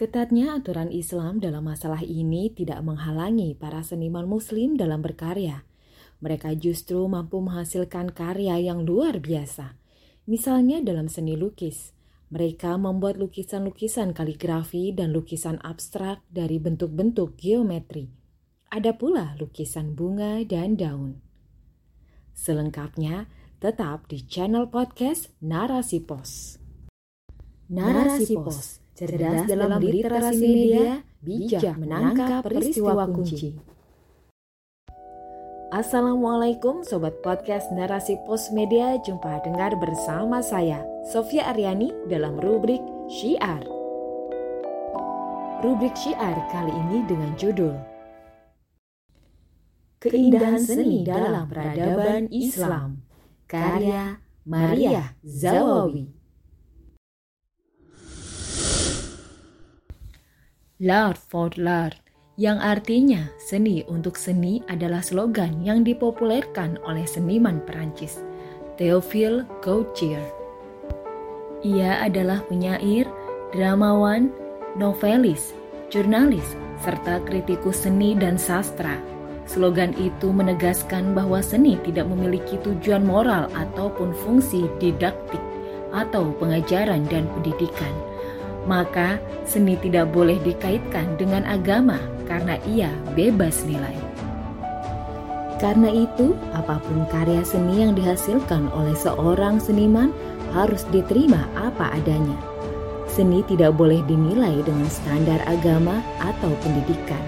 Ketatnya aturan Islam dalam masalah ini tidak menghalangi para seniman Muslim dalam berkarya. Mereka justru mampu menghasilkan karya yang luar biasa. Misalnya dalam seni lukis, mereka membuat lukisan-lukisan kaligrafi dan lukisan abstrak dari bentuk-bentuk geometri. Ada pula lukisan bunga dan daun. Selengkapnya, tetap di channel podcast Narasi Pos. Narasi Pos cerdas dalam literasi media, bijak menangkap peristiwa kunci. Assalamualaikum Sobat Podcast Narasi Pos Media, jumpa dengar bersama saya, Sofia Aryani dalam rubrik Syiar. Rubrik Syiar kali ini dengan judul Keindahan Seni dalam Peradaban Islam, karya Maria Zawawi. L'art for l'art, yang artinya seni untuk seni adalah slogan yang dipopulerkan oleh seniman Perancis, Théophile Gautier. Ia adalah penyair, dramawan, novelis, jurnalis, serta kritikus seni dan sastra. Slogan itu menegaskan bahwa seni tidak memiliki tujuan moral ataupun fungsi didaktik atau pengajaran dan pendidikan, maka seni tidak boleh dikaitkan dengan agama karena ia bebas nilai. Karena itu, apa pun karya seni yang dihasilkan oleh seorang seniman harus diterima apa adanya. Seni tidak boleh dinilai dengan standar agama atau pendidikan.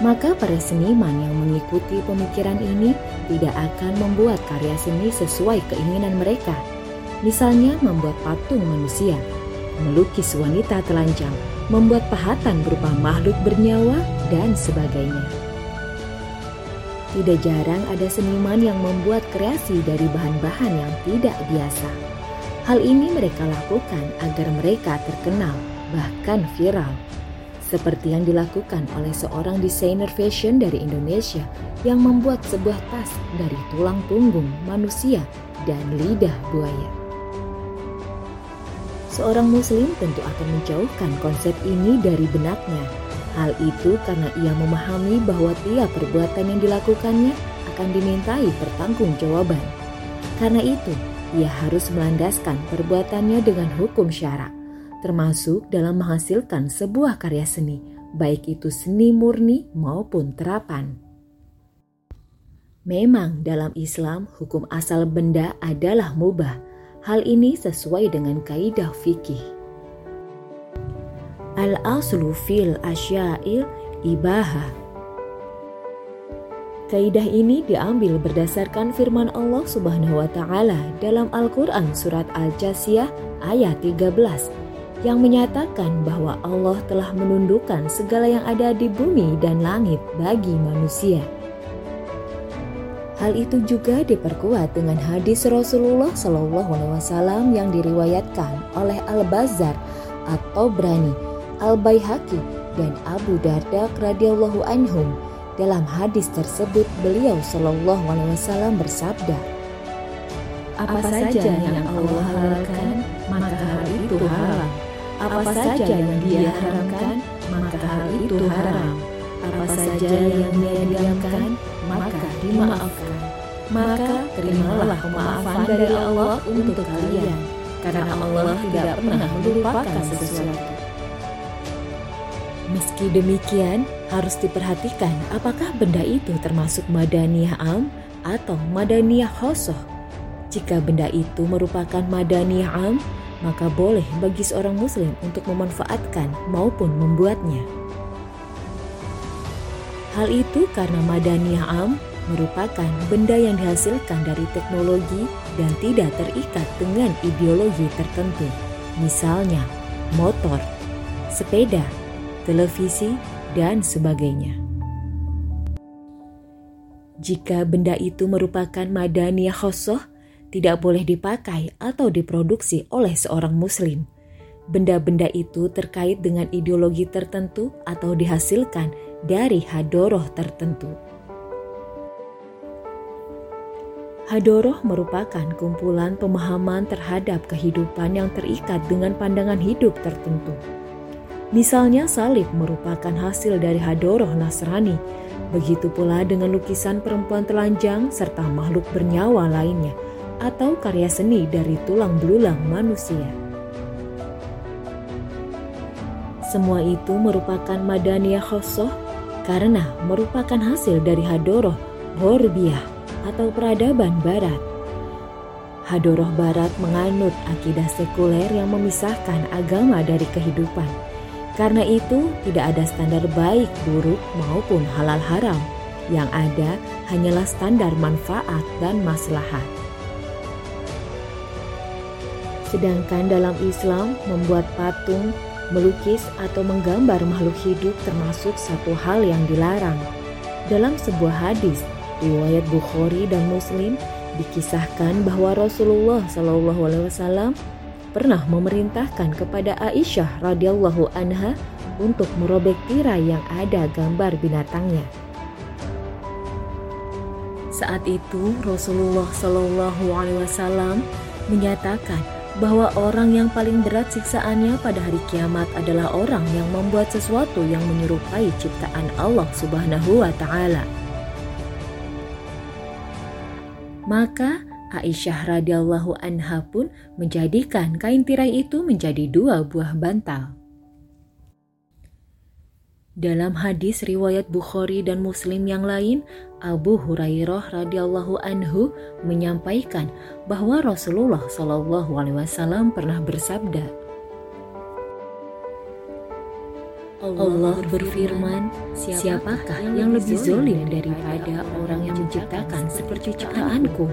Maka para seniman yang mengikuti pemikiran ini tidak akan membuat karya seni sesuai keinginan mereka. Misalnya membuat patung manusia melukis wanita telanjang, membuat pahatan berupa makhluk bernyawa, dan sebagainya. Tidak jarang ada seniman yang membuat kreasi dari bahan-bahan yang tidak biasa. Hal ini mereka lakukan agar mereka terkenal, bahkan viral. Seperti yang dilakukan oleh seorang desainer fashion dari Indonesia yang membuat sebuah tas dari tulang punggung manusia dan lidah buaya. Seorang muslim tentu akan menjauhkan konsep ini dari benaknya. Hal itu karena ia memahami bahwa tiap perbuatan yang dilakukannya akan dimintai pertanggungjawaban. Karena itu, ia harus melandaskan perbuatannya dengan hukum syara, termasuk dalam menghasilkan sebuah karya seni, baik itu seni murni maupun terapan. Memang dalam Islam hukum asal benda adalah mubah, Hal ini sesuai dengan kaidah fikih. Al-aslu fil asya'il ibaha. Kaidah ini diambil berdasarkan firman Allah Subhanahu wa taala dalam Al-Qur'an surat Al-Jasiyah ayat 13 yang menyatakan bahwa Allah telah menundukkan segala yang ada di bumi dan langit bagi manusia. Hal itu juga diperkuat dengan hadis Rasulullah Shallallahu Alaihi Wasallam yang diriwayatkan oleh Al Bazar atau Brani, Al Baihaqi dan Abu Darda radhiyallahu anhum. Dalam hadis tersebut beliau Shallallahu Alaihi Wasallam bersabda, apa saja yang Allah halalkan maka hal itu haram. Apa saja yang Dia haramkan maka hal itu haram. Apa saja yang Dia diamkan maka dimaafkan. Maka terimalah pemaafan dari Allah untuk kalian, karena Allah tidak pernah melupakan sesuatu. Meski demikian, harus diperhatikan apakah benda itu termasuk madaniyah am atau madaniyah khosoh. Jika benda itu merupakan madaniyah am, maka boleh bagi seorang muslim untuk memanfaatkan maupun membuatnya. Hal itu karena madaniyah am merupakan benda yang dihasilkan dari teknologi dan tidak terikat dengan ideologi tertentu. Misalnya, motor, sepeda, televisi, dan sebagainya. Jika benda itu merupakan madaniyah khosoh, tidak boleh dipakai atau diproduksi oleh seorang muslim. Benda-benda itu terkait dengan ideologi tertentu atau dihasilkan dari hadoroh tertentu. Hadoroh merupakan kumpulan pemahaman terhadap kehidupan yang terikat dengan pandangan hidup tertentu. Misalnya salib merupakan hasil dari hadoroh Nasrani, begitu pula dengan lukisan perempuan telanjang serta makhluk bernyawa lainnya, atau karya seni dari tulang belulang manusia. Semua itu merupakan madaniyah khosoh karena merupakan hasil dari hadoroh Horbiyah atau peradaban barat. Hadoroh barat menganut akidah sekuler yang memisahkan agama dari kehidupan. Karena itu tidak ada standar baik, buruk maupun halal haram. Yang ada hanyalah standar manfaat dan maslahat. Sedangkan dalam Islam membuat patung melukis atau menggambar makhluk hidup termasuk satu hal yang dilarang. Dalam sebuah hadis, riwayat Bukhari dan Muslim dikisahkan bahwa Rasulullah Shallallahu Alaihi Wasallam pernah memerintahkan kepada Aisyah radhiyallahu anha untuk merobek tirai yang ada gambar binatangnya. Saat itu Rasulullah Shallallahu Alaihi Wasallam menyatakan bahwa orang yang paling berat siksaannya pada hari kiamat adalah orang yang membuat sesuatu yang menyerupai ciptaan Allah Subhanahu wa taala. Maka Aisyah radhiyallahu anha pun menjadikan kain tirai itu menjadi dua buah bantal. Dalam hadis riwayat Bukhari dan Muslim yang lain, Abu Hurairah radhiyallahu anhu menyampaikan bahwa Rasulullah shallallahu alaihi wasallam pernah bersabda, Allah berfirman, siapakah yang lebih zolim daripada orang yang menciptakan seperti ciptaanku?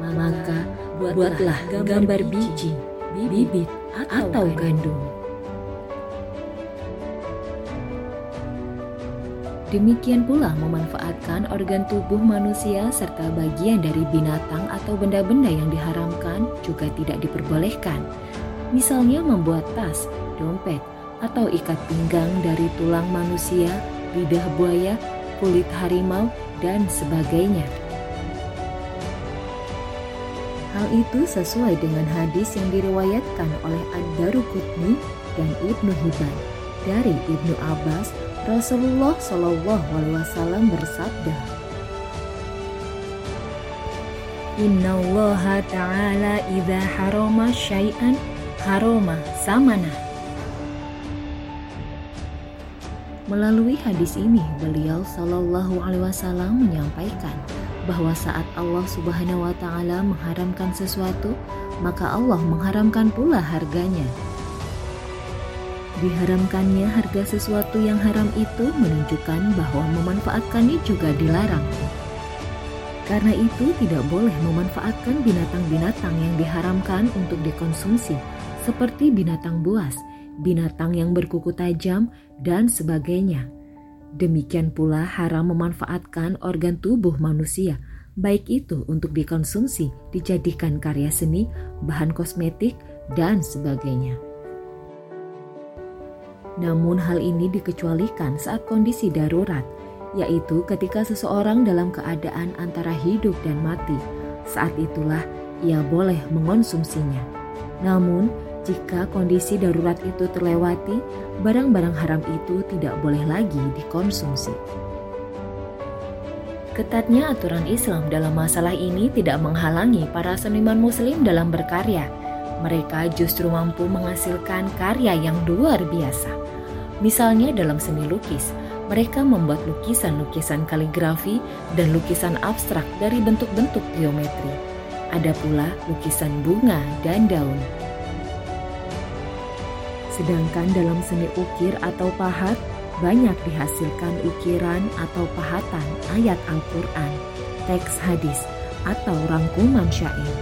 Maka buatlah gambar biji, bibit, atau gandum. Demikian pula memanfaatkan organ tubuh manusia serta bagian dari binatang atau benda-benda yang diharamkan juga tidak diperbolehkan. Misalnya membuat tas, dompet, atau ikat pinggang dari tulang manusia, lidah buaya, kulit harimau, dan sebagainya. Hal itu sesuai dengan hadis yang diriwayatkan oleh Ad-Daruqutni dan Ibnu Hibban dari Ibnu Abbas Rasulullah Shallallahu Alaihi Wasallam bersabda, Inna Allah Ta'ala idha haroma syai'an haroma samana. Melalui hadis ini, beliau Shallallahu Alaihi Wasallam menyampaikan bahwa saat Allah Subhanahu Wa Taala mengharamkan sesuatu, maka Allah mengharamkan pula harganya. Diharamkannya harga sesuatu yang haram itu menunjukkan bahwa memanfaatkannya juga dilarang. Karena itu tidak boleh memanfaatkan binatang-binatang yang diharamkan untuk dikonsumsi seperti binatang buas, binatang yang berkuku tajam, dan sebagainya. Demikian pula haram memanfaatkan organ tubuh manusia, baik itu untuk dikonsumsi, dijadikan karya seni, bahan kosmetik, dan sebagainya. Namun hal ini dikecualikan saat kondisi darurat, yaitu ketika seseorang dalam keadaan antara hidup dan mati. Saat itulah ia boleh mengonsumsinya. Namun, jika kondisi darurat itu terlewati, barang-barang haram itu tidak boleh lagi dikonsumsi. Ketatnya aturan Islam dalam masalah ini tidak menghalangi para seniman Muslim dalam berkarya. Mereka justru mampu menghasilkan karya yang luar biasa. Misalnya dalam seni lukis, mereka membuat lukisan-lukisan kaligrafi dan lukisan abstrak dari bentuk-bentuk geometri. Ada pula lukisan bunga dan daun. Sedangkan dalam seni ukir atau pahat, banyak dihasilkan ukiran atau pahatan ayat Al-Quran, teks hadis, atau rangkuman syair.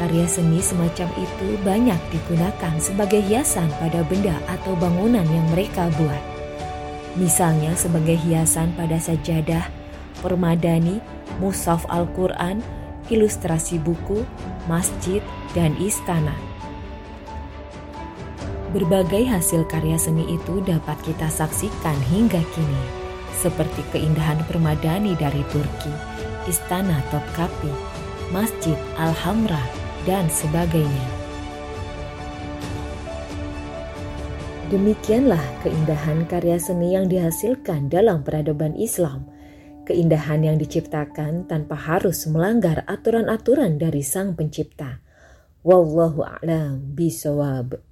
Karya seni semacam itu banyak digunakan sebagai hiasan pada benda atau bangunan yang mereka buat. Misalnya sebagai hiasan pada sajadah, permadani, musaf Al-Quran, ilustrasi buku, masjid, dan istana. Berbagai hasil karya seni itu dapat kita saksikan hingga kini, seperti keindahan permadani dari Turki, istana Topkapi, Masjid Al-Hamra, dan sebagainya. Demikianlah keindahan karya seni yang dihasilkan dalam peradaban Islam. Keindahan yang diciptakan tanpa harus melanggar aturan-aturan dari Sang Pencipta. Wallahu a'lam bisawab.